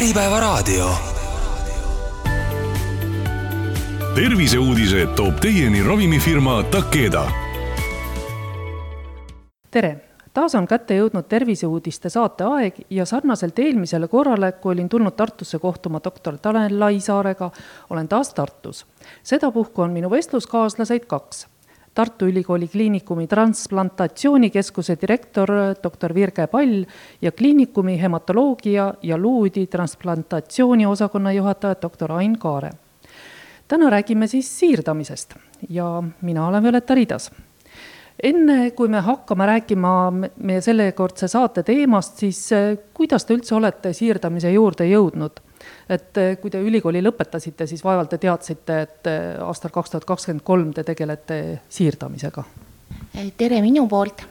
Äripäevaraadio. terviseuudised toob teieni ravimifirma Takeda. tere, taas on kätte jõudnud terviseuudiste saate aeg ja sarnaselt eelmisele korrale, kui olin tulnud Tartusse kohtuma doktor Tanel Laisaarega, olen taas Tartus. sedapuhku on minu vestluskaaslaseid kaks Tartu Ülikooli Kliinikumi transplantatsioonikeskuse direktor doktor Virge Pall ja kliinikumi hematoloogia ja luudi transplantatsiooni osakonna juhataja doktor Ain Kaare. täna räägime siis siirdamisest ja mina olen Violeta Ridas enne kui me hakkame rääkima meie sellekordse saate teemast, siis kuidas te üldse olete siirdamise juurde jõudnud? Et eh, kui te ülikooli lõpetasite, siis vaevalt te teadsite, et eh, aastal kaks tuhat kakskümmend kolm te tegelete siirdamisega? tere minu poolt.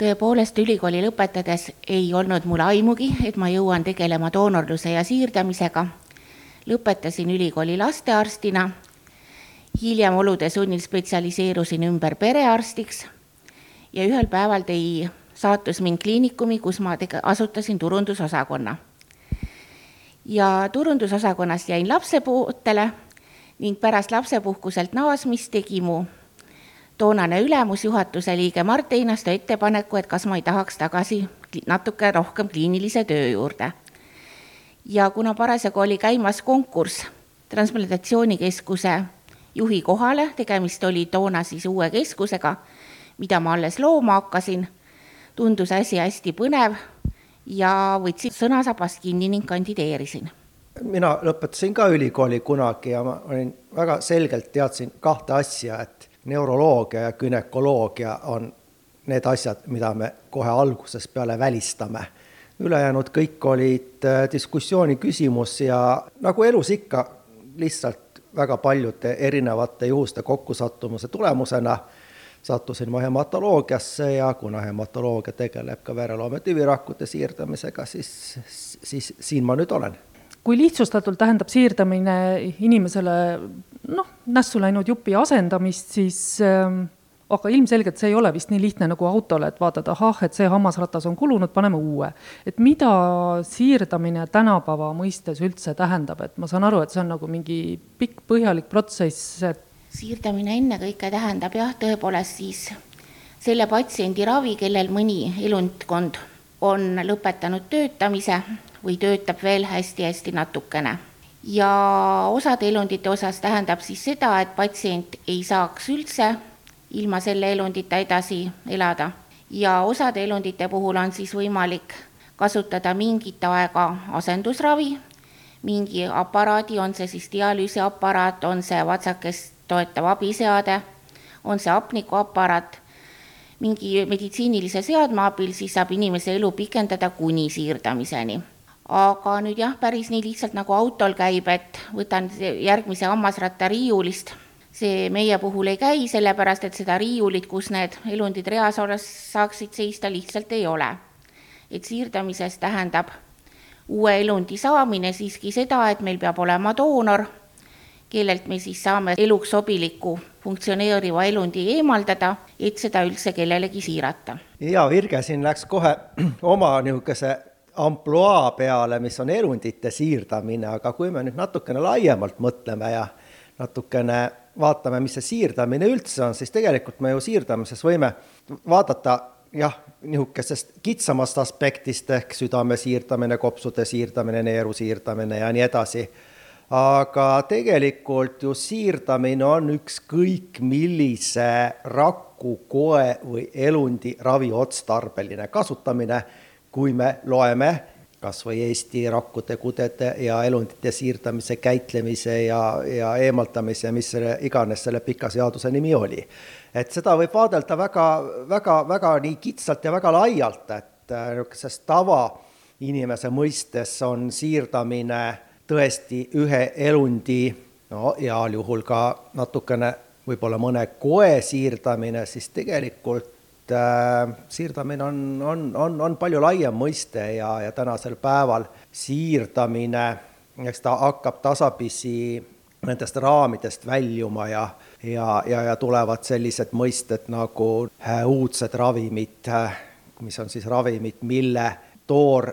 tõepoolest, ülikooli lõpetades ei olnud mul aimugi, et ma jõuan tegelema doonorluse ja siirdamisega. lõpetasin ülikooli lastearstina. hiljem olude sunnil spetsialiseerusin ümber perearstiks ja ühel päeval tõi saatus mind kliinikumi, kus ma asutasin turundusosakonna ja turundusosakonnast jäin lapsepuutele ning pärast lapsepuhkuselt naasmist tegi mu toonane ülemus, juhatuse liige Mart Einasto ettepaneku, et kas ma ei tahaks tagasi natuke rohkem kliinilise töö juurde. ja kuna parasjagu oli käimas konkurss transplantatsioonikeskuse juhi kohale, tegemist oli toona siis uue keskusega, mida ma alles looma hakkasin, tundus asi hästi põnev ja võtsin sõnasabast kinni ning kandideerisin. mina lõpetasin ka ülikooli kunagi ja ma olin väga selgelt teadsin kahte asja, et neuroloogia ja günekoloogia on need asjad, mida me kohe algusest peale välistame. ülejäänud kõik olid äh, diskussiooni küsimus ja nagu elus ikka, lihtsalt väga paljude erinevate juhuste kokkusattumuse tulemusena sattusin ma hematoloogiasse ja kuna hematoloogia tegeleb ka vereloome tüvirakkude siirdamisega, siis, siis siin ma nüüd olen. kui lihtsustatult tähendab siirdamine inimesele noh, nässu läinud jupi asendamist, siis äh, aga ilmselgelt see ei ole vist nii lihtne nagu autole, et vaatad, ahah, et see hammasratas on kulunud, paneme uue. et mida siirdamine tänapäeva mõistes üldse tähendab, et ma saan aru, et see on nagu mingi pikk põhjalik protsess, et siirdamine ennekõike tähendab jah, tõepoolest siis selle patsiendi ravi, kellel mõni elundkond on lõpetanud töötamise või töötab veel hästi-hästi natukene. ja osade elundite osas tähendab siis seda, et patsient ei saaks üldse ilma selle elundita edasi elada ja osade elundite puhul on siis võimalik kasutada mingit aega asendusravi, mingi aparaadi, on see siis dialüüsiaparaat, on see vatsakest toetav abiseade, on see hapnikuaparaat, mingi meditsiinilise seadme abil, siis saab inimese elu pikendada kuni siirdamiseni. aga nüüd jah, päris nii lihtsalt nagu autol käib, et võtan järgmise hammasratta riiulist, see meie puhul ei käi, sellepärast et seda riiulit, kus need elundid reas olles saaksid seista, lihtsalt ei ole. et siirdamises tähendab uue elundi saamine siiski seda, et meil peab olema doonor kellelt me siis saame eluks sobiliku funktsioneeriva elundi eemaldada, et seda üldse kellelegi siirata. ja Virge siin läks kohe oma niisuguse ampluaa peale, mis on elundite siirdamine, aga kui me nüüd natukene laiemalt mõtleme ja natukene vaatame, mis see siirdamine üldse on, siis tegelikult me ju siirdamises võime vaadata jah, niisugusest kitsamast aspektist ehk südame siirdamine, kopsude siirdamine, neeru siirdamine ja nii edasi aga tegelikult ju siirdamine on ükskõik millise raku, koe või elundi raviotstarbeline kasutamine, kui me loeme kas või Eesti rakkude, kudede ja elundite siirdamise, käitlemise ja, ja eemaldamise, mis selle iganes selle pika seaduse nimi oli. et seda võib vaadelda väga, väga, väga nii kitsalt ja väga laialt, et äh, niisuguses tavainimese mõistes on siirdamine tõesti ühe elundi, no heal juhul ka natukene võib-olla mõne koe siirdamine, siis tegelikult äh, siirdamine on, on, on, on palju laiem mõiste ja, ja tänasel päeval siirdamine, eks ta hakkab tasapisi nendest raamidest väljuma ja, ja, ja, ja tulevad sellised mõisted nagu äh, uudsed ravimid, äh, mis on siis ravimid, mille toor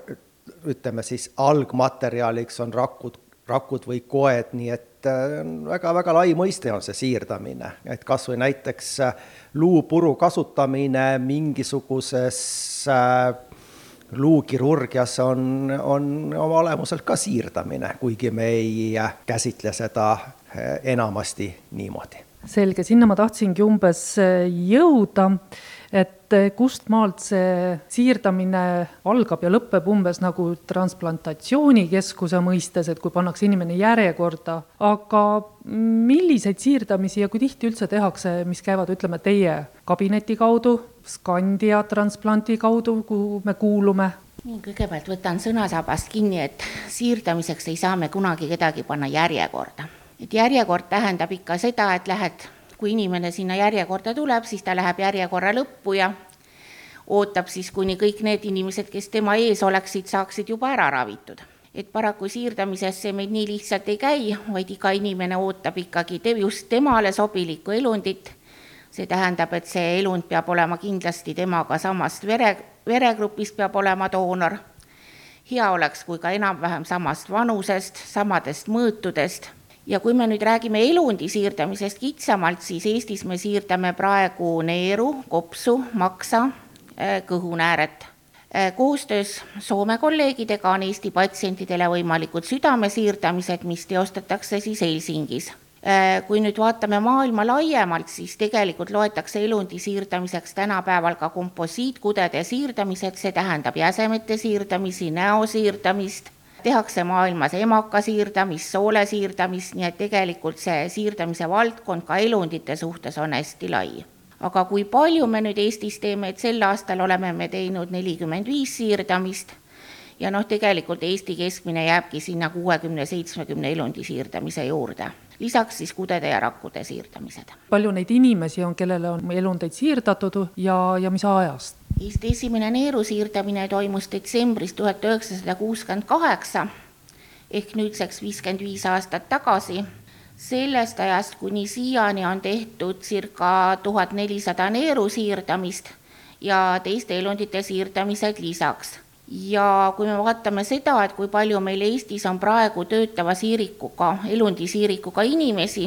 ütleme siis algmaterjaliks on rakud, rakud või koed, nii et väga-väga lai mõiste on see siirdamine, et kas või näiteks luupuru kasutamine mingisuguses luukirurgias on, on oma olemuselt ka siirdamine, kuigi me ei käsitle seda enamasti niimoodi. Selge, sinna ma tahtsingi umbes äh, jõuda, et äh, kust maalt see siirdamine algab ja lõpeb umbes nagu transplantatsioonikeskuse mõistes, et kui pannakse inimene järjekorda, aga milliseid siirdamisi ja kui tihti üldse tehakse, mis käivad, ütleme, teie kabineti kaudu, Scandia transplanti kaudu, kuhu me kuulume? nii, kõigepealt võtan sõnasabast kinni, et siirdamiseks ei saa me kunagi kedagi panna järjekorda et järjekord tähendab ikka seda, et lähed, kui inimene sinna järjekorda tuleb, siis ta läheb järjekorra lõppu ja ootab siis, kuni kõik need inimesed, kes tema ees oleksid, saaksid juba ära ravitud. et paraku siirdamises see meil nii lihtsalt ei käi, vaid iga inimene ootab ikkagi te just temale sobilikku elundit. see tähendab, et see elund peab olema kindlasti temaga samast vere, veregrupist peab olema doonor. hea oleks, kui ka enam-vähem samast vanusest, samadest mõõtudest ja kui me nüüd räägime elundi siirdamisest kitsamalt, siis Eestis me siirdame praegu neeru, kopsu, maksa, äh, kõhunääret. Äh, koostöös Soome kolleegidega on Eesti patsientidele võimalikud südamesiirdamised, mis teostatakse siis Helsingis äh, kui nüüd vaatame maailma laiemalt, siis tegelikult loetakse elundi siirdamiseks tänapäeval ka komposiitkudede siirdamised, see tähendab jäsemete siirdamisi, näo siirdamist tehakse maailmas emaka siirdamist, soole siirdamist, nii et tegelikult see siirdamise valdkond ka elundite suhtes on hästi lai. aga kui palju me nüüd Eestis teeme, et sel aastal oleme me teinud nelikümmend viis siirdamist ja noh, tegelikult Eesti keskmine jääbki sinna kuuekümne, seitsmekümne elundi siirdamise juurde lisaks siis kudede ja rakkude siirdamised. palju neid inimesi on, kellele on elundeid siirdatud ja, ja mis ajast? Eesti esimene neeru siirdamine toimus detsembris tuhat üheksasada kuuskümmend kaheksa ehk nüüdseks viiskümmend viis aastat tagasi. sellest ajast kuni siiani on tehtud circa tuhat nelisada neeru siirdamist ja teiste elundite siirdamised lisaks. Ja kui me vaatame seda, et kui palju meil Eestis on praegu töötava siirikuga, elundisiirikuga inimesi,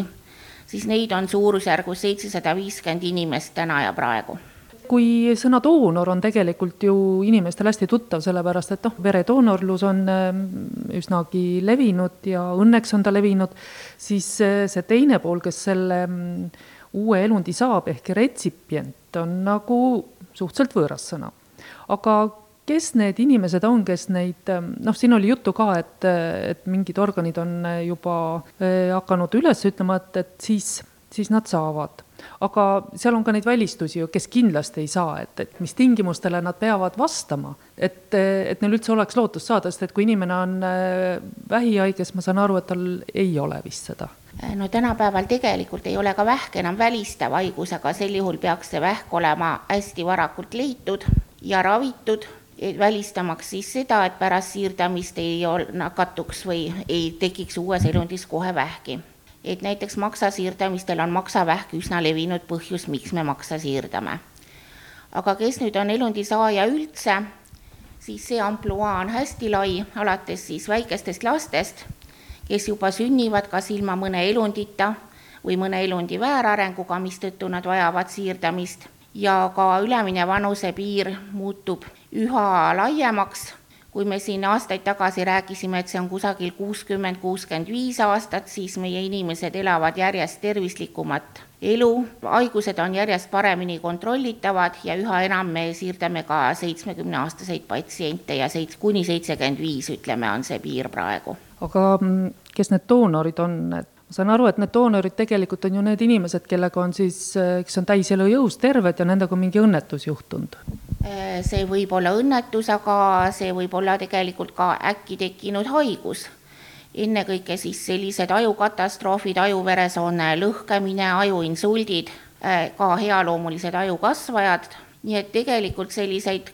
siis neid on suurusjärgus seitsesada viiskümmend inimest täna ja praegu kui sõna doonor on tegelikult ju inimestele hästi tuttav, sellepärast et noh, veredoonorlus on ähm, üsnagi levinud ja õnneks on ta levinud, siis äh, see teine pool, kes selle mm, uue elundi saab, ehk retsipient, on nagu suhteliselt võõras sõna. aga kes need inimesed on, kes neid, ähm, noh, siin oli juttu ka, et, et mingid organid on juba äh, hakanud üles ütlema, et, et siis, siis nad saavad. Aga seal on ka neid välistusi ju, kes kindlasti ei saa, et, et mis tingimustele nad peavad vastama, et, et neil üldse oleks lootust saada, sest et kui inimene on äh, vähihaige, siis ma saan aru, et tal ei ole vist seda. No tänapäeval tegelikult ei ole ka vähk enam välistav haigus, aga sel juhul peaks see vähk olema hästi varakult leitud ja ravitud, välistamaks siis seda, et pärast siirdamist ei nakatuks või ei tekiks uues elundis kohe vähki et näiteks maksa siirdamistel on maksavähk üsna levinud põhjus, miks me maksa siirdame. aga kes nüüd on elundi saaja üldse, siis see ampluaa on hästi lai, alates siis väikestest lastest, kes juba sünnivad kas ilma mõne elundita või mõne elundi väärarenguga, mistõttu nad vajavad siirdamist ja ka ülemine vanusepiir muutub üha laiemaks. Kui me siin aastaid tagasi rääkisime, et see on kusagil kuuskümmend, kuuskümmend viis aastat, siis meie inimesed elavad järjest tervislikumat elu, haigused on järjest paremini kontrollitavad ja üha enam me siirdame ka seitsmekümneaastaseid patsiente ja seits-, kuni seitsekümmend viis, ütleme, on see piir praegu. aga mm, kes need doonorid on, et ma saan aru, et need doonorid tegelikult on ju need inimesed, kellega on siis, kes on täis elujõus, terved ja nendega on mingi õnnetus juhtunud see võib olla õnnetus, aga see võib olla tegelikult ka äkki tekkinud haigus. ennekõike siis sellised ajukatastroofid, ajuveresoone lõhkemine, ajuinsuldid, äh, ka healoomulised ajukasvajad, nii et tegelikult selliseid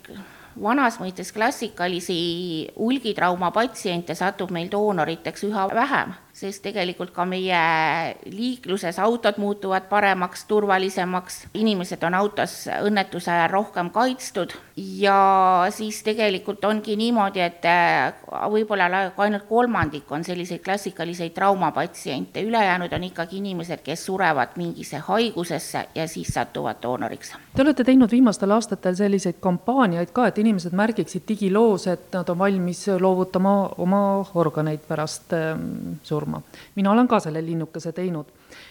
vanas mõistes klassikalisi hulgitrauma patsiente satub meil doonoriteks üha vähem, sest tegelikult ka meie liikluses autod muutuvad paremaks, turvalisemaks, inimesed on autos õnnetuse ajal rohkem kaitstud. Ja siis tegelikult ongi niimoodi, et äh, võib-olla ainult kolmandik on selliseid klassikaliseid traumapatsiente, ülejäänud on ikkagi inimesed, kes surevad mingisse haigusesse ja siis satuvad doonoriks. Te olete teinud viimastel aastatel selliseid kampaaniaid ka, et inimesed märgiksid digiloos, et nad on valmis loovutama oma organeid pärast ähm, surma surma. mina olen ka selle linnukese teinud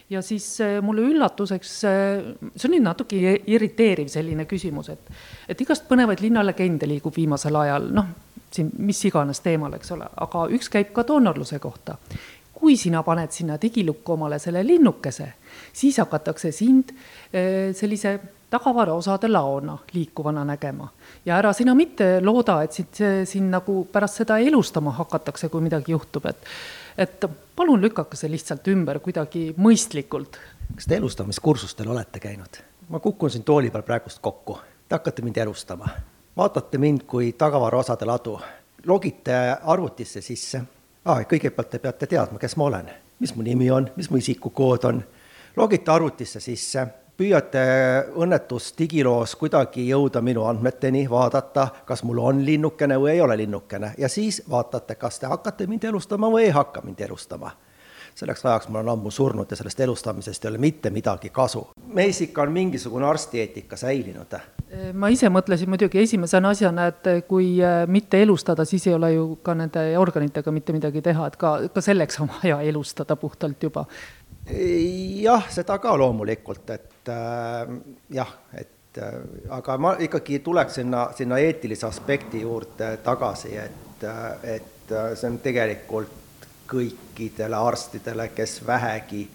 ja siis äh, mulle üllatuseks, äh, see on nüüd natuke irriteeriv selline küsimus, et, et igast põnevaid linnalegende liigub viimasel ajal, noh, siin mis iganes teemal, eks ole, aga üks käib ka doonorluse kohta. kui sina paned sinna digilukku omale selle linnukese, siis hakatakse sind äh, sellise tagavaraosade laona liikuvana nägema ja ära sina mitte looda, et sind siin nagu pärast seda elustama hakatakse, kui midagi juhtub, et et palun lükake see lihtsalt ümber kuidagi mõistlikult. kas te elustamiskursustel olete käinud? ma kukun siin tooli peal praegust kokku, te hakkate mind elustama, vaatate mind kui tagavaraosade ladu, logite arvutisse sisse. Ah,, kõigepealt te peate teadma, kes ma olen, mis mu nimi on, mis mu isikukood on, logite arvutisse sisse püüate õnnetus digiloos kuidagi jõuda minu andmeteni, vaadata, kas mul on linnukene või ei ole linnukene ja siis vaatate, kas te hakkate mind elustama või ei hakka mind elustama. selleks ajaks ma olen ammu surnud ja sellest elustamisest ei ole mitte midagi kasu. meis ikka on mingisugune arstieetika säilinud. ma ise mõtlesin muidugi esimese asjana, et kui äh, mitte elustada, siis ei ole ju ka nende organitega mitte midagi teha, et ka, ka selleks on vaja elustada puhtalt juba jah, seda ka loomulikult, et äh, jah, et äh, aga ma ikkagi tuleks sinna, sinna eetilise aspekti juurde tagasi, et, äh, et see on tegelikult kõikidele arstidele, kes vähegi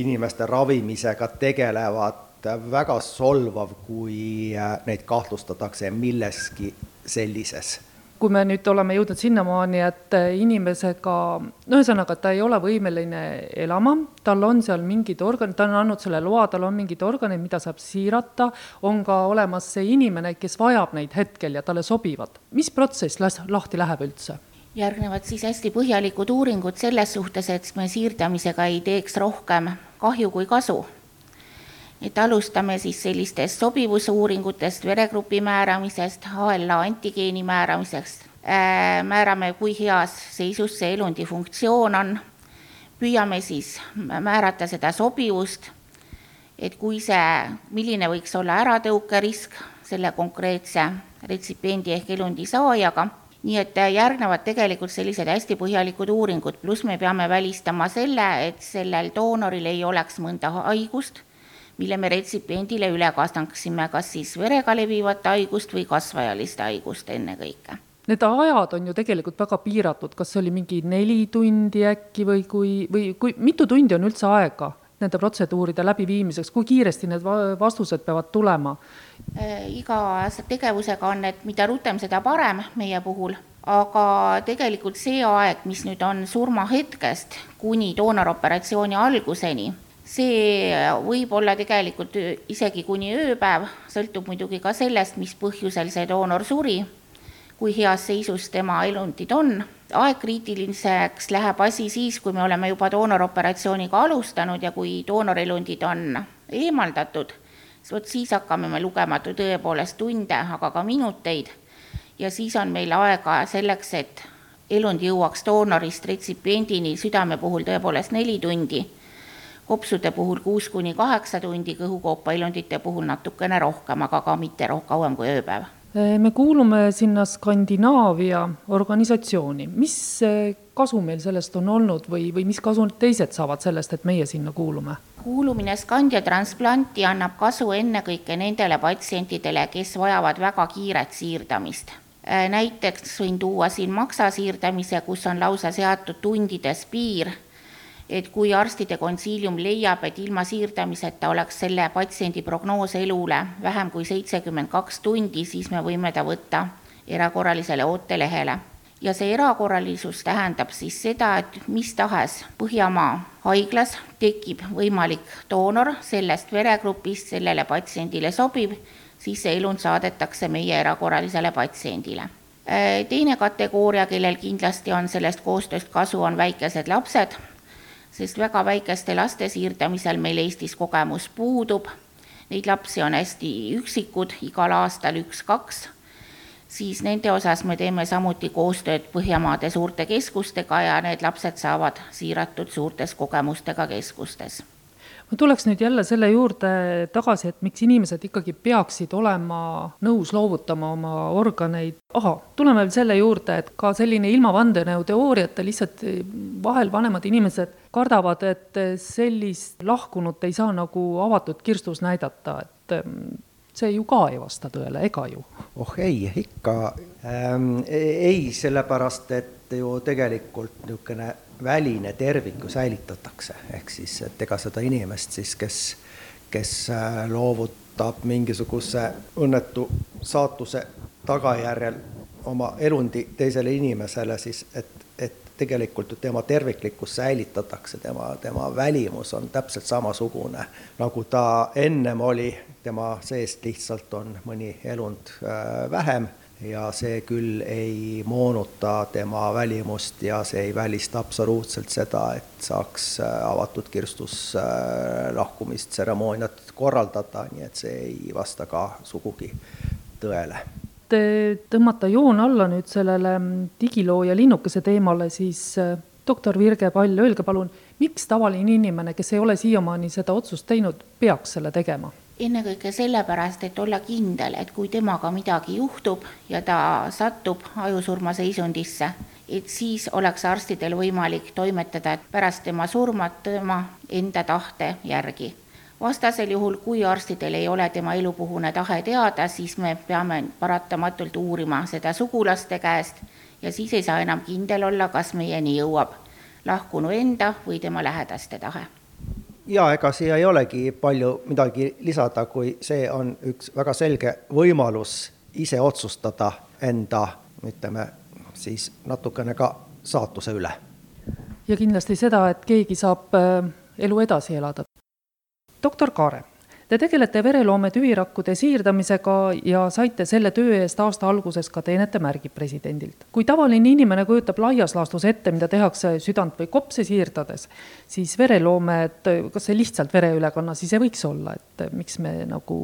inimeste ravimisega tegelevad, väga solvav, kui neid kahtlustatakse milleski sellises kui me nüüd oleme jõudnud sinnamaani, et inimesega, no ühesõnaga, ta ei ole võimeline elama, tal on seal mingid organid, ta on andnud selle loa, tal on mingid organid, mida saab siirata, on ka olemas see inimene, kes vajab neid hetkel ja talle sobivad. mis protsess las-, lahti läheb üldse? järgnevad siis hästi põhjalikud uuringud selles suhtes, et me siirdamisega ei teeks rohkem kahju kui kasu et alustame siis sellistest sobivusuuringutest, veregrupi määramisest, HLA antigeeni määramisest, äh, määrame, kui heas seisus see elundi funktsioon on, püüame siis määrata seda sobivust, et kui see, milline võiks olla äratõukerisk selle konkreetse retsipiendi ehk elundi saajaga, nii et järgnevad tegelikult sellised hästi põhjalikud uuringud, pluss me peame välistama selle, et sellel doonoril ei oleks mõnda haigust mille me retsipiendile üle kastaksime, kas siis verega levivat haigust või kasvajalist haigust ennekõike. Need ajad on ju tegelikult väga piiratud, kas see oli mingi neli tundi äkki või kui, või kui mitu tundi on üldse aega nende protseduuride läbiviimiseks, kui kiiresti need vastused peavad tulema? Äh, iga tegevusega on, et mida rutem, seda parem meie puhul, aga tegelikult see aeg, mis nüüd on surmahetkest kuni doonoroperatsiooni alguseni see võib olla tegelikult isegi kuni ööpäev, sõltub muidugi ka sellest, mis põhjusel see doonor suri, kui heas seisus tema elundid on. aegkriitiliseks läheb asi siis, kui me oleme juba doonoroperatsiooniga alustanud ja kui doonorelundid on eemaldatud, vot siis hakkame me lugema tõepoolest tunde, aga ka minuteid. Ja siis on meil aega selleks, et elund jõuaks doonorist retsipiendini südame puhul tõepoolest neli tundi kopsude puhul kuus kuni kaheksa tundi, kõhukoopailundite puhul natukene rohkem, aga ka mitte roh-, kauem kui ööpäev. me kuulume sinna Skandinaavia organisatsiooni, mis kasu meil sellest on olnud või, või mis kasu teised saavad sellest, et meie sinna kuulume? kuulumine Skandia transplanti annab kasu ennekõike nendele patsientidele, kes vajavad väga kiiret siirdamist näiteks võin tuua siin maksasiirdamise, kus on lausa seatud tundides piir et kui arstide konsiilium leiab, et ilma siirdamiseta oleks selle patsiendi prognoos elule vähem kui seitsekümmend kaks tundi, siis me võime ta võtta erakorralisele ootelehele. ja see erakorralisus tähendab siis seda, et mis tahes Põhjamaa haiglas tekib võimalik doonor sellest veregrupist, sellele patsiendile sobib, siis see elund saadetakse meie erakorralisele patsiendile teine kategooria, kellel kindlasti on sellest koostööst kasu, on väikesed lapsed sest väga väikeste laste siirdamisel meil Eestis kogemus puudub. Neid lapsi on hästi üksikud, igal aastal üks-kaks, siis nende osas me teeme samuti koostööd Põhjamaade suurte keskustega ja need lapsed saavad siiratud suurtes kogemustega keskustes ma tuleks nüüd jälle selle juurde tagasi, et miks inimesed ikkagi peaksid olema nõus loovutama oma organeid. ahah, tuleme veel selle juurde, et ka selline ilma vandenõuteooriata lihtsalt vahel vanemad inimesed kardavad, et sellist lahkunut ei saa nagu avatud kirstus näidata, et mm, see ju ka ei vasta tõele, ega ju? oh ei, ikka ähm, ei, sellepärast et ju tegelikult niisugune väline tervik ju säilitatakse, ehk siis, et ega seda inimest siis, kes, kes äh, loovutab mingisuguse õnnetu saatuse tagajärjel oma elundi teisele inimesele, siis et tegelikult ju tema terviklikkus säilitatakse, tema, tema välimus on täpselt samasugune, nagu ta ennem oli, tema seest lihtsalt on mõni elund äh, vähem ja see küll ei moonuta tema välimust ja see ei välista absoluutselt seda, et saaks äh, avatud kirstus äh, lahkumistseremooniat korraldada, nii et see ei vasta ka sugugi tõele. Tõmmata joon alla nüüd sellele digiloo ja linnukese teemale, siis äh, doktor Virge Pall, öelge palun, miks tavaline inimene, kes ei ole siiamaani seda otsust teinud, peaks selle tegema? ennekõike sellepärast, et olla kindel, et kui temaga midagi juhtub ja ta satub ajusurma seisundisse, et siis oleks arstidel võimalik toimetada pärast tema surma tema enda tahte järgi. Vastasel juhul, kui arstidel ei ole tema elupuhune tahe teada, siis me peame paratamatult uurima seda sugulaste käest ja siis ei saa enam kindel olla, kas meieni jõuab lahkunu enda või tema lähedaste tahe ja ega siia ei olegi palju midagi lisada, kui see on üks väga selge võimalus ise otsustada enda, ütleme siis natukene ka saatuse üle. ja kindlasti seda, et keegi saab äh, elu edasi elada. Doktor Kaare Te tegelete vereloome tüvirakkude siirdamisega ja saite selle töö eest aasta alguses ka teenetemärgi presidendilt. kui tavaline inimene kujutab laias laastus ette, mida tehakse südant või kopse siirdades, siis vereloome, et kas see lihtsalt vereülekanna siis ei võiks olla, et miks me nagu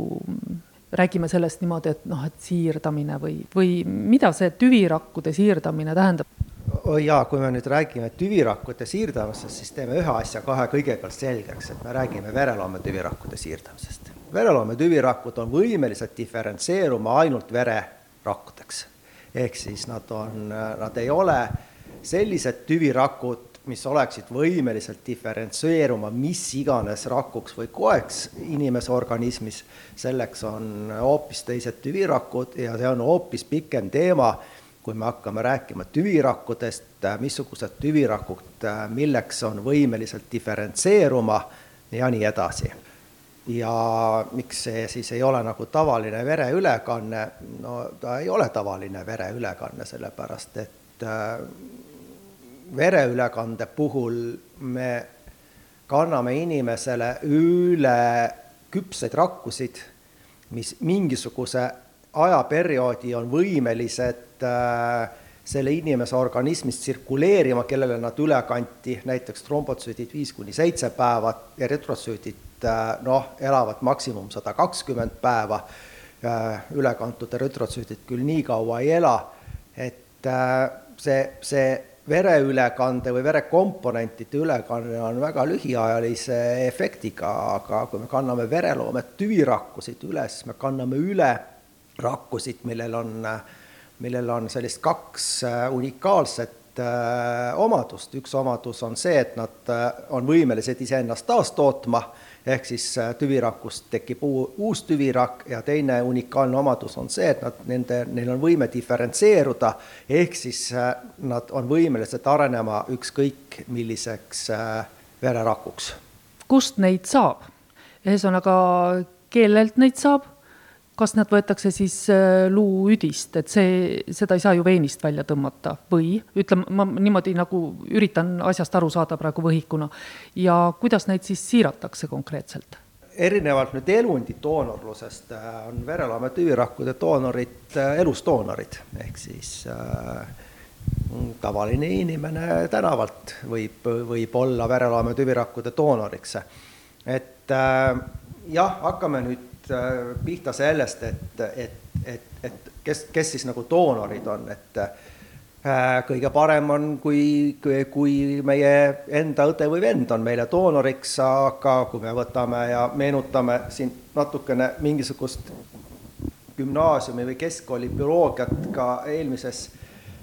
räägime sellest niimoodi, et noh, et siirdamine või, või mida see tüvirakkude siirdamine tähendab? Oi jaa, kui me nüüd räägime tüvirakkude siirdamisest, siis teeme ühe asja kahe kõigepealt selgeks, et me räägime vereloome tüvirakkude siirdamisest. vereloome tüvirakud on võimelised diferentseeruma ainult vererakkudeks. ehk siis nad on, nad ei ole sellised tüvirakud, mis oleksid võimelised diferentseeruma mis iganes rakuks või koeks inimese organismis, selleks on hoopis teised tüvirakud ja see on hoopis pikem teema kui me hakkame rääkima tüvirakkudest, missugused tüvirakud milleks on võimelised diferentseeruma ja nii edasi. ja miks see siis ei ole nagu tavaline vereülekanne, no ta ei ole tavaline vereülekanne, sellepärast et äh, vereülekande puhul me kanname inimesele üle küpseid rakkusid, mis mingisuguse ajaperioodi on võimelised äh, selle inimese organismis tsirkuleerima, kellele nad üle kanti, näiteks trombotsüüdid viis kuni seitse päeva ja retrotsüüdid äh, noh, elavad maksimum sada kakskümmend päeva, äh, ülekantud retrotsüüdid küll nii kaua ei ela, et see, see vereülekande või verekomponentide ülekanne on väga lühiajalise efektiga, aga kui me kanname vereloome tüvirakkusid üle, siis me kanname üle rakkusid, millel on, millel on sellist kaks äh, unikaalset äh, omadust, üks omadus on see, et nad äh, on võimelised iseennast taastootma, ehk siis tüvirakust tekib uu, uus tüvirakk ja teine unikaalne omadus on see, et nad, nende, neil on võime diferentseeruda, ehk siis nad on võimelised arenema ükskõik milliseks vererakuks. kust neid saab? ühesõnaga, kellelt neid saab kas nad võetakse siis äh, luuüdist, et see, seda ei saa ju veenist välja tõmmata või ütleme, ma niimoodi nagu üritan asjast aru saada praegu võhikuna. ja kuidas neid siis siiratakse konkreetselt? erinevalt nüüd elundi doonorlusest äh, on vereloome tüvirakkude doonorid äh, elusdoonorid, ehk siis tavaline inimene tänavalt võib, võib olla vereloome tüvirakkude doonoriks. et äh, jah, hakkame nüüd äh, pihta sellest, et, et, et, et kes, kes siis nagu doonorid on, et äh, kõige parem on, kui, kui meie enda õde või vend on meile doonoriks, aga kui me võtame ja meenutame siin natukene mingisugust gümnaasiumi või keskkooli bioloogiat ka eelmises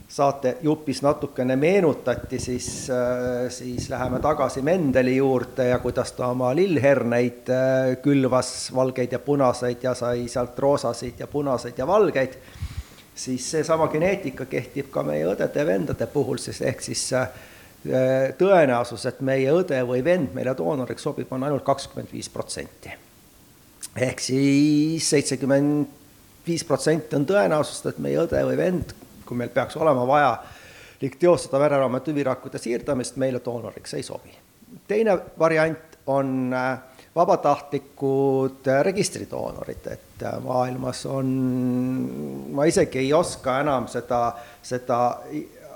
saatejupis natukene meenutati, siis, äh, siis läheme tagasi Mendeli juurde ja kuidas ta oma lillherneid äh, külvas, valgeid ja punaseid ja sai sealt roosasid ja punaseid ja valgeid, siis seesama geneetika kehtib ka meie õdede-vendade puhul, siis ehk siis äh, tõenäosus, et meie õde või vend meile doonoriks sobib, on ainult kakskümmend viis protsenti. ehk siis seitsekümmend viis protsenti on tõenäosust, et meie õde või vend kui meil peaks olema vaja teostada vereroome tüvirakkude siirdamist, meile doonoriks ei sobi. teine variant on äh, vabatahtlikud äh, registridoonorid, et äh, maailmas on, ma isegi ei oska enam seda, seda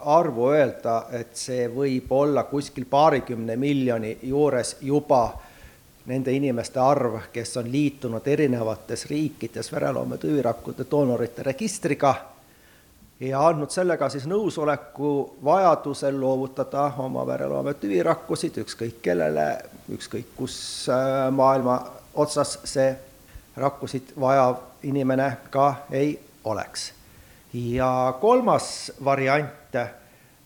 arvu öelda, et see võib olla kuskil paarikümne miljoni juures juba nende inimeste arv, kes on liitunud erinevates riikides vereloome tüvirakkude doonorite registriga ja andnud sellega siis nõusoleku vajadusel loovutada oma vereloome tüvirakkusid ükskõik kellele, ükskõik kus äh, maailma otsas see rakkusid vajav inimene ka ei oleks. ja kolmas variant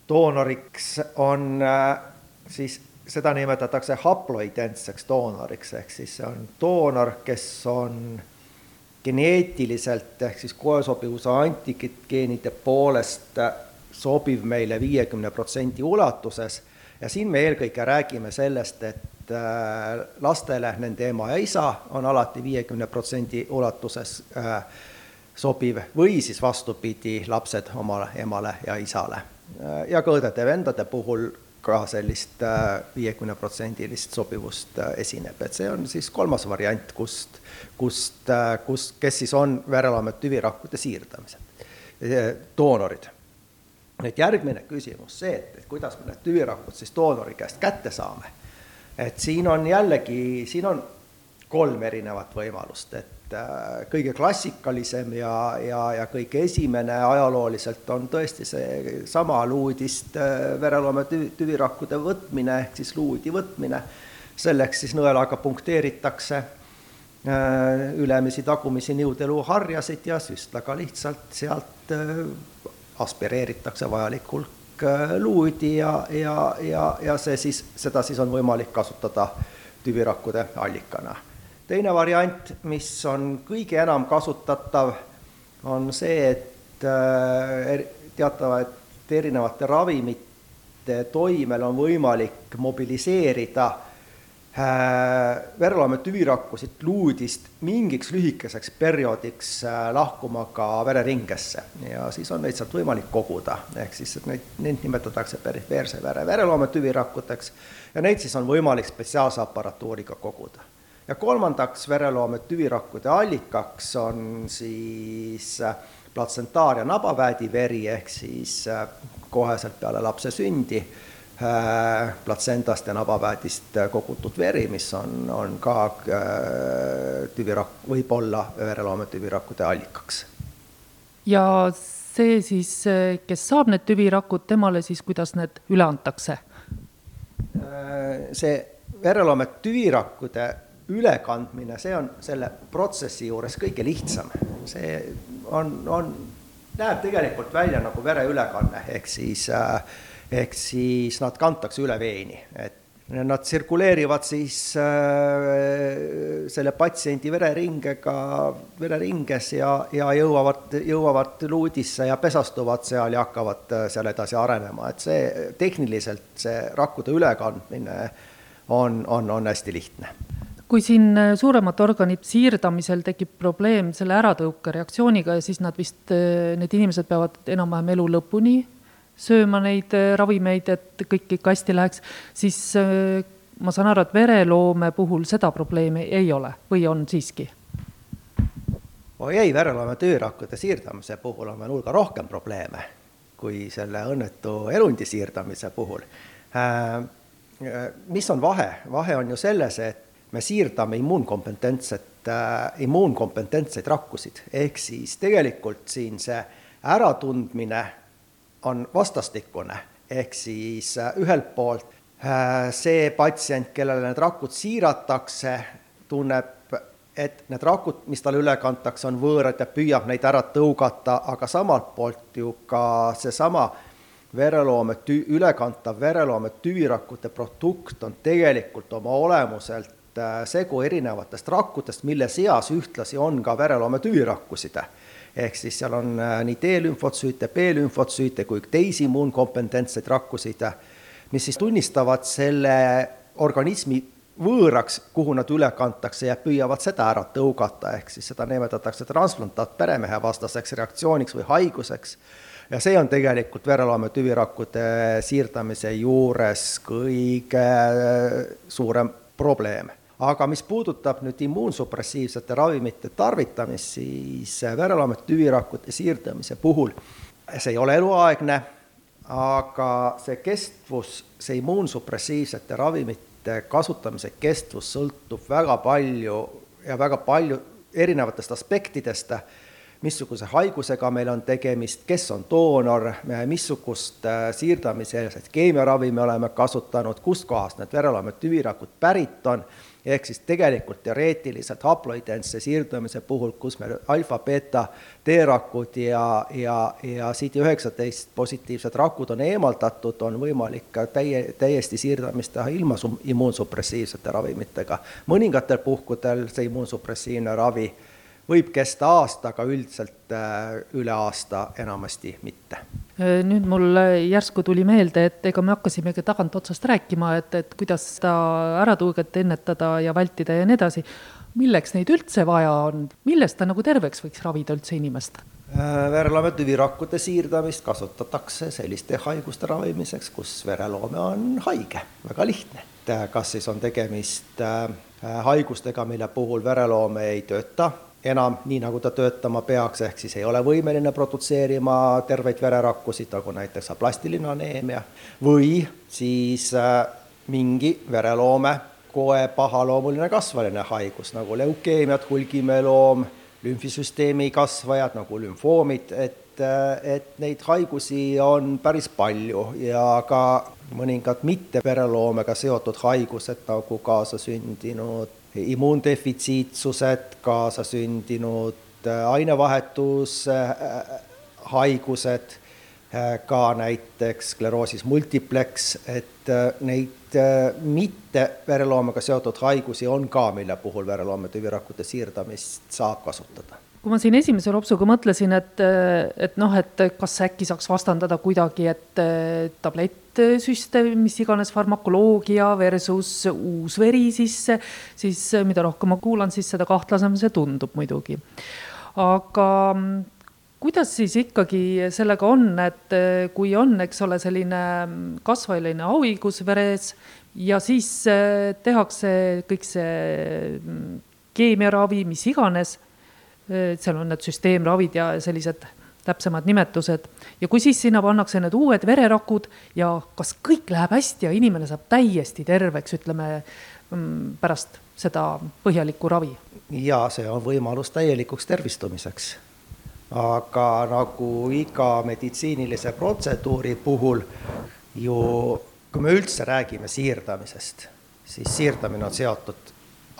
doonoriks on äh, siis, seda nimetatakse haploidentseks doonoriks, ehk siis see on doonor, kes on geneetiliselt ehk siis koesobivuse antigeenide poolest sobiv meile viiekümne protsendi ulatuses ja siin me eelkõige räägime sellest, et äh, lastele nende ema ja isa on alati viiekümne protsendi ulatuses äh, sobiv või siis vastupidi, lapsed omale emale ja isale. Äh, ja ka õdede-vendade puhul ka sellist viiekümneprotsendilist sobivust esineb, et see on siis kolmas variant, kust kust, äh, kus, kes siis on vereloomet tüvirakkude siirdamised, doonorid. nüüd järgmine küsimus, see, et, et kuidas me need tüvirakud siis doonori käest kätte saame. et siin on jällegi, siin on kolm erinevat võimalust, et äh, kõige klassikalisem ja, ja, ja kõige esimene ajalooliselt on tõesti seesama luudist äh, vereloome tüvi, tüvirakkude võtmine ehk siis luudi võtmine, selleks siis nõelaga punkteeritakse Äh, ülemisi, tagumisi niudeluuharjasid ja süstlaga lihtsalt sealt äh, aspireeritakse vajalik hulk äh, luudi ja, ja, ja, ja see siis, seda siis on võimalik kasutada tüvirakkude allikana. Teine variant, mis on kõige enam kasutatav, on see, et teatavate erinevate ravimite toimel on võimalik mobiliseerida Äh, verloome tüvirakkusid luudist mingiks lühikeseks perioodiks äh, lahkuma ka vereringesse. Ja siis on neid sealt võimalik koguda, ehk siis neid, neid nimetatakse perifeerse vere vereloome tüvirakkudeks. Ja neid siis on võimalik spetsiaalse aparatuuriga koguda. Ja kolmandaks vereloome tüvirakkude allikaks on siis äh, platsentaar- ja nabaväediveri ehk siis koheselt peale lapse sündi Äh, platsendast ja nabaväedist kogutud veri, mis on, on ka äh, tüvirak-, võib olla vereloome tüvirakkude allikaks. ja see siis, kes saab need tüvirakud, temale siis kuidas need üle antakse? Äh, see vereloome tüvirakkude ülekandmine, see on selle protsessi juures kõige lihtsam. see on, on, näeb tegelikult välja nagu vereülekanne, ehk siis äh, ehk siis nad kantakse üle veeni, et nad tsirkuleerivad siis äh, selle patsiendi vereringega, vereringes ja, ja jõuavad, jõuavad luudisse ja pesastuvad seal ja hakkavad äh, seal edasi arenema, et see tehniliselt, see rakkude ülekandmine on, on, on hästi lihtne kui siin äh, suuremate organite siirdamisel tekib probleem selle äratõukereaktsiooniga ja siis nad vist, äh, need inimesed peavad enam-vähem elu lõpuni sööma neid äh, ravimeid, et kõik ikka hästi läheks, siis ma saan aru, et vereloome puhul seda probleemi ei ole või on siiski? oi ei, vereloome töörakkude siirdamise puhul on veel hulga rohkem probleeme. kui selle õnnetu elundi siirdamise puhul. mis on vahe? vahe on ju selles, et me siirdame immuunkompetentset, immuunkompetentseid rakkusid, ehk siis tegelikult siin see äratundmine on vastastikune, ehk siis ühelt poolt see patsient, kellele need rakud siiratakse, tunneb et need rakud, mis talle üle kantakse, on võõrad ja püüab neid ära tõugata, aga samalt poolt ju ka seesama vereloome tü-, ülekantav vereloome tüvirakkude produkt on tegelikult oma olemuselt äh, segu erinevatest rakkudest, mille seas ühtlasi on ka vereloome tüvirakkuside. ehk siis seal on äh, nii T-lümfotsüüte, B-lümfotsüüte kui teisi immuunkompetentseid rakkusid, mis siis tunnistavad selle organismi võõraks, kuhu nad üle kantakse ja püüavad seda ära tõugata, ehk siis seda nimetatakse transplantaatperemehe vastaseks reaktsiooniks või haiguseks. ja see on tegelikult vereloome tüvirakkude siirdamise juures kõige suurem probleem. Aga mis puudutab nüüd immuunsupressiivsete ravimite tarvitamist, siis vereloome tüvirakkude siirdamise puhul see ei ole eluaegne, aga see kestvus, see immuunsupressiivsete ravimite kasutamise kestvus sõltub väga palju ja väga palju erinevatest aspektidest, missuguse haigusega meil on tegemist, kes on doonor, missugust äh, siirdamiseelset keemiaravi me oleme kasutanud, kustkohast need vereloomed tüvirakud pärit on ehk siis tegelikult teoreetiliselt haploidentse siirdumise puhul, kus meil alfa-beeta T-rakud ja, ja, ja CD19 positiivsed rakud on eemaldatud, on võimalik ka täie, täiesti siirdamist teha ilma immuunsupressiivsete ravimitega. mõningatel puhkudel see immuunsupressiivne ravi võib kesta aasta, aga üldiselt äh, üle aasta enamasti mitte Äh, nüüd mul järsku tuli meelde, et ega me hakkasimegi tagantotsast rääkima, et, et kuidas seda äratõuget ennetada ja vältida ja nii edasi. milleks neid üldse vaja on, millest ta nagu terveks võiks ravida üldse inimest? Äh, vereloome tüvirakkude siirdamist kasutatakse selliste haiguste ravimiseks, kus vereloome on haige, väga lihtne. kas siis on tegemist haigustega, mille puhul vereloome ei tööta enam nii, nagu ta töötama peaks, ehk siis ei ole võimeline produtseerima terveid vererakkusid, nagu näiteks aplastiline aneemia, või siis äh, mingi vereloome koe pahaloomuline kasvaline haigus nagu leukeemiad, hulgimeloom, lümfisüsteemi kasvajad nagu lümfoomid, et, äh, et neid haigusi on päris palju ja ka mõningad mitte vereloomega seotud haigused nagu kaasasündinud immuundefitsiitsused, kaasasündinud äh, ainevahetushaigused, äh, ka näiteks skleroosis multiplex, et äh, neid mitte vereloomega seotud haigusi on ka, mille puhul vereloome tüvirakkude siirdamist saab kasutada kui ma siin esimese lopsuga mõtlesin, et, et noh, et kas äkki saaks vastandada kuidagi, et tablettsüsteem, mis iganes farmakoloogia versus uus veri sisse, siis mida rohkem ma kuulan, siis seda kahtlasem see tundub muidugi. aga kuidas siis ikkagi sellega on, et kui on, eks ole, selline kasvajaline hauigus veres ja siis tehakse kõik see keemiaravi, mis iganes seal on need süsteemravid ja sellised täpsemad nimetused ja kui siis sinna pannakse need uued vererakud ja kas kõik läheb hästi ja inimene saab täiesti terveks, ütleme mm, pärast seda põhjalikku ravi? ja see on võimalus täielikuks tervistumiseks. aga nagu iga meditsiinilise protseduuri puhul ju, kui me üldse räägime siirdamisest, siis siirdamine on seotud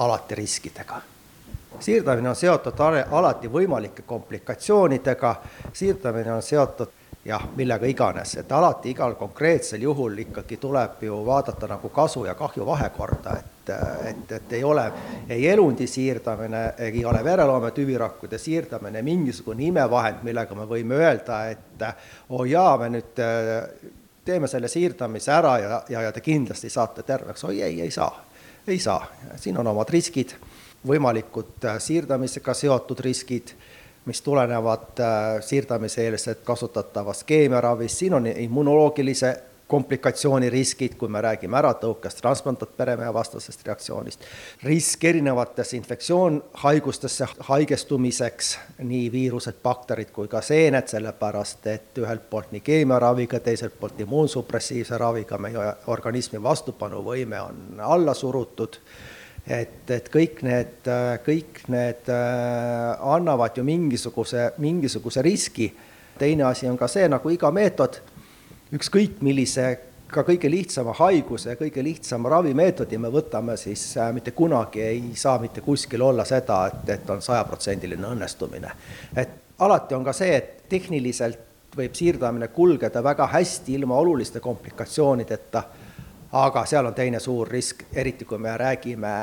alati riskidega siirdamine on seotud alati võimalike komplikatsioonidega, siirdamine on seotud jah, millega iganes, et alati igal konkreetsel juhul ikkagi tuleb ju vaadata nagu kasu ja kahju vahekorda, et, et, et ei ole ei elundi siirdamine, ei ole vereloome tüvirakkude siirdamine mingisugune imevahend, millega me võime öelda, et oo oh jaa, me nüüd teeme selle siirdamise ära ja, ja, ja te kindlasti saate terveks, oi ei, ei saa, ei saa, siin on omad riskid võimalikud äh, siirdamisega seotud riskid, mis tulenevad äh, siirdamise-eelselt kasutatavast keemiaravist, siin on immunoloogilise komplikatsiooniriskid, kui me räägime äratõukest, transplantatperemehe vastasest reaktsioonist, risk erinevatesse infektsioonhaigustesse haigestumiseks, nii viirused, bakterid kui ka seened, sellepärast et ühelt poolt nii keemiaraviga, teiselt poolt immuunsupressiivse raviga meie organismi vastupanuvõime on alla surutud et, et kõik need, kõik need äh, annavad ju mingisuguse, mingisuguse riski. teine asi on ka see, nagu iga meetod ükskõik millise ka kõige lihtsama haiguse, kõige lihtsama ravimeetodi me võtame, siis äh, mitte kunagi ei saa mitte kuskil olla seda, et, et on sajaprotsendiline õnnestumine. et alati on ka see, et tehniliselt võib siirdamine kulgeda väga hästi ilma oluliste komplikatsioonideta, aga seal on teine suur risk, eriti kui me räägime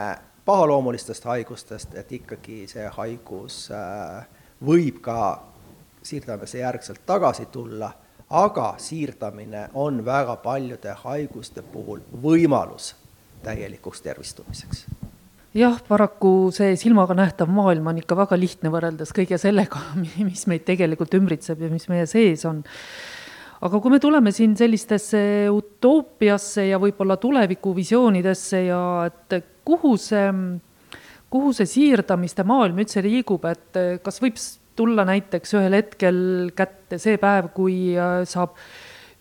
pahaloomulistest haigustest, et ikkagi see haigus äh, võib ka siirdamise järgselt tagasi tulla aga siirdamine on väga paljude haiguste puhul võimalus täielikuks tervistumiseks jah, paraku see silmaga nähtav maailm on ikka väga lihtne võrreldes kõige sellega, mis meid tegelikult ümbritseb ja mis meie sees on. Aga kui me tuleme siin sellistesse utoopiasse ja võib-olla tulevikuvisioonidesse ja et kuhu see, kuhu see siirdamiste maailm üldse liigub, et kas võib tulla näiteks ühel hetkel kätte see päev, kui äh, saab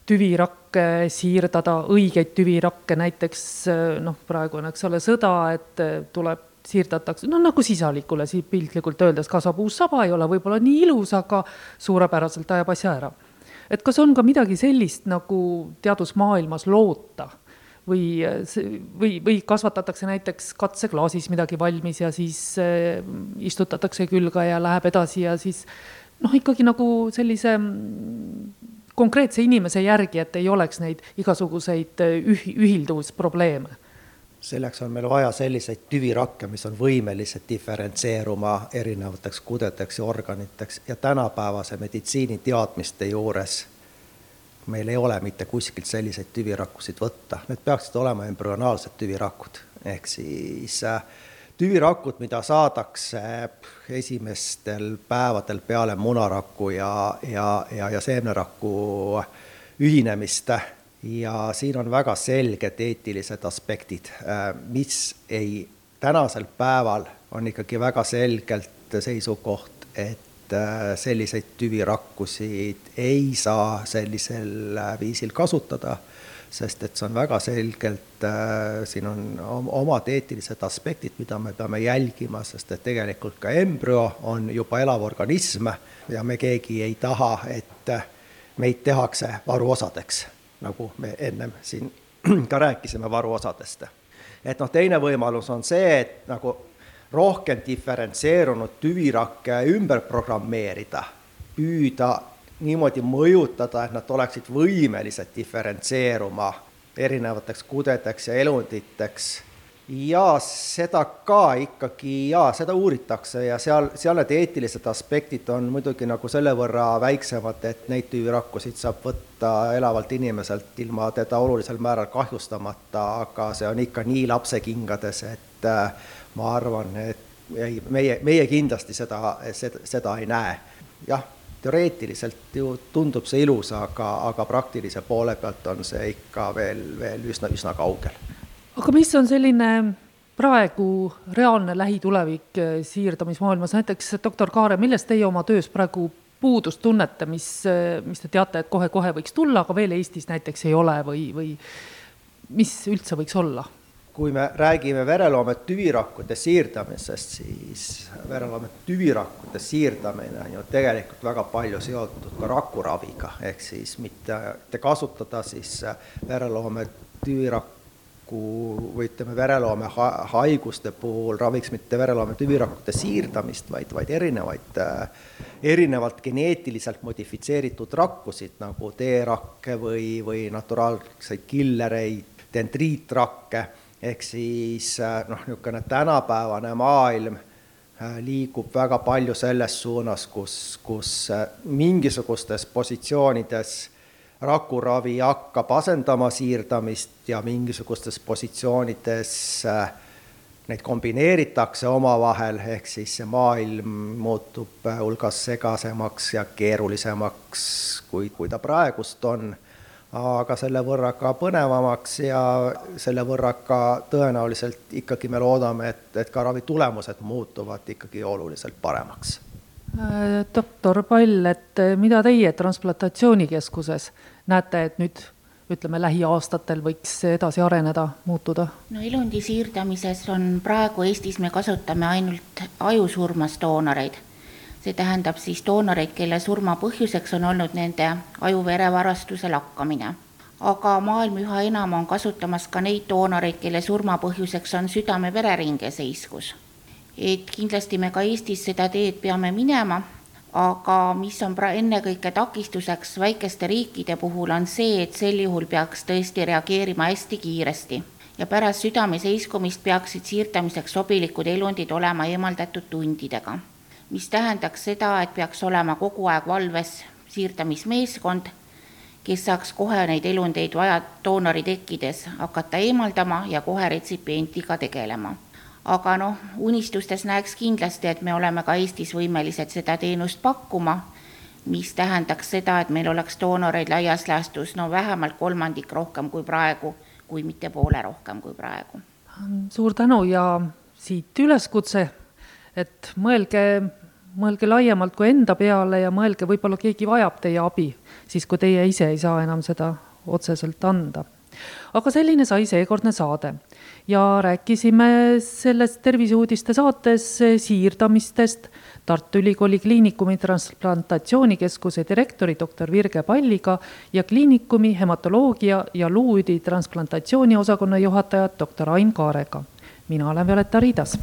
tüvirakke siirdada, õigeid tüvirakke, näiteks äh, noh, praegu on, eks ole, sõda, et äh, tuleb, siirdatakse, no nagu sisalikule siis piltlikult öeldes kasvab uus saba, ei ole võib-olla nii ilus, aga suurepäraselt ajab asja ära. Et kas on ka midagi sellist nagu teadusmaailmas loota? Või, või, või kasvatatakse näiteks katseklaasis midagi valmis ja siis äh, istutatakse külge ja läheb edasi ja siis noh, ikkagi nagu sellise mm, konkreetse inimese järgi, et ei oleks neid igasuguseid äh, üh-, ühilduvusprobleeme selleks on meil vaja selliseid tüvirakke, mis on võimelised diferentseeruma erinevateks kudedeks ja organiteks. Ja tänapäevase meditsiiniteadmiste juures meil ei ole mitte kuskilt selliseid tüvirakkusid võtta, need peaksid olema embrüonaalsed tüvirakud, ehk siis äh, tüvirakud, mida saadakse esimestel päevadel peale munaraku ja, ja, ja, ja seemneraku ühinemist ja siin on väga selged eetilised aspektid, äh, mis ei, tänasel päeval on ikkagi väga selgelt seisukoht, et Äh, selliseid tüvirakkusid ei saa sellisel äh, viisil kasutada, sest et see on väga selgelt, siin on omad eetilised aspektid, mida me peame jälgima, sest et tegelikult ka embrüo on juba elav organism ja me keegi ei taha, et meid tehakse varuosadeks, nagu me ennem siin ka rääkisime varuosadest. et noh, teine võimalus on see, et nagu rohkem diferentseerunud tüvirakke ümber programmeerida, püüda niimoodi mõjutada, et nad oleksid võimelised diferentseeruma erinevateks kudedeks ja elunditeks. Ja seda ka ikkagi, jaa, seda uuritakse ja seal, seal need eetilised aspektid on muidugi nagu selle võrra väiksemad, et neid tüvirakkusid saab võtta elavalt inimeselt ilma teda olulisel määral kahjustamata, aga see on ikka nii lapsekingades, et äh, ma arvan, et ei, meie, meie kindlasti seda, seda, seda ei näe. jah, teoreetiliselt ju tundub see ilus, aga, aga praktilise poole pealt on see ikka veel, veel üsna, üsna kaugel. Aga mis on selline praegu reaalne lähitulevik eh, siirdamismaailmas, näiteks doktor Kaare, millest teie oma töös praegu puudust tunnete, mis, eh, mis te teate, et kohe-kohe võiks tulla, aga veel Eestis näiteks ei ole või, või mis üldse võiks olla? kui me räägime vereloome tüvirakkude siirdamisest, siis vereloome tüvirakkude siirdamine on ju tegelikult väga palju seotud ka rakuraviga, ehk siis mitte, mitte kasutada siis vereloome tüvirakku või ütleme, vereloome haiguste puhul raviks mitte vereloome tüvirakkude siirdamist, vaid, vaid erinevaid, erinevalt geneetiliselt modifitseeritud rakkusid nagu T-rakke või, või naturaalseid killereid, dendriitrakke ehk siis äh, noh, niisugune tänapäevane maailm äh, liigub väga palju selles suunas, kus, kus äh, mingisugustes positsioonides rakuravi hakkab asendama siirdamist ja mingisugustes positsioonides neid kombineeritakse omavahel, ehk siis see maailm muutub hulgas segasemaks ja keerulisemaks, kui, kui ta praegust on aga selle võrra ka põnevamaks ja selle võrra ka tõenäoliselt ikkagi me loodame, et, et ka ravi tulemused muutuvad ikkagi oluliselt paremaks. doktor Pall, et mida teie transplantatsioonikeskuses näete, et nüüd ütleme, lähiaastatel võiks edasi areneda, muutuda? no elundi siirdamises on praegu Eestis, me kasutame ainult ajusurmas doonoreid. see tähendab siis doonoreid, kelle surma põhjuseks on olnud nende ajuverevarastuse lakkamine. aga maailm üha enam on kasutamas ka neid doonoreid, kelle surma põhjuseks on südame-vereringe seiskus. et kindlasti me ka Eestis seda teed peame minema aga mis on pra-, ennekõike takistuseks väikeste riikide puhul, on see, et sel juhul peaks tõesti reageerima hästi kiiresti ja pärast südame seiskumist peaksid siirdamiseks sobilikud elundid olema eemaldatud tundidega. mis tähendaks seda, et peaks olema kogu aeg valves siirdamismeeskond, kes saaks kohe neid elundeid vaja doonori tekkides hakata eemaldama ja kohe retsipiendiga tegelema aga noh, unistustes näeks kindlasti, et me oleme ka Eestis võimelised seda teenust pakkuma, mis tähendaks seda, et meil oleks doonoreid laias laastus no vähemalt kolmandik rohkem kui praegu, kui mitte poole rohkem kui praegu. suur tänu ja siit üleskutse, et mõelge, mõelge laiemalt kui enda peale ja mõelge, võib-olla keegi vajab teie abi, siis kui teie ise ei saa enam seda otseselt anda aga selline sai seekordne saade ja rääkisime selles Terviseuudiste saates siirdamistest Tartu Ülikooli Kliinikumi transplantatsioonikeskuse direktori doktor Virge Palliga ja kliinikumi hematoloogia ja luuüdi transplantatsiooni osakonna juhataja doktor Ain Kaarega. mina olen Violeta Riidas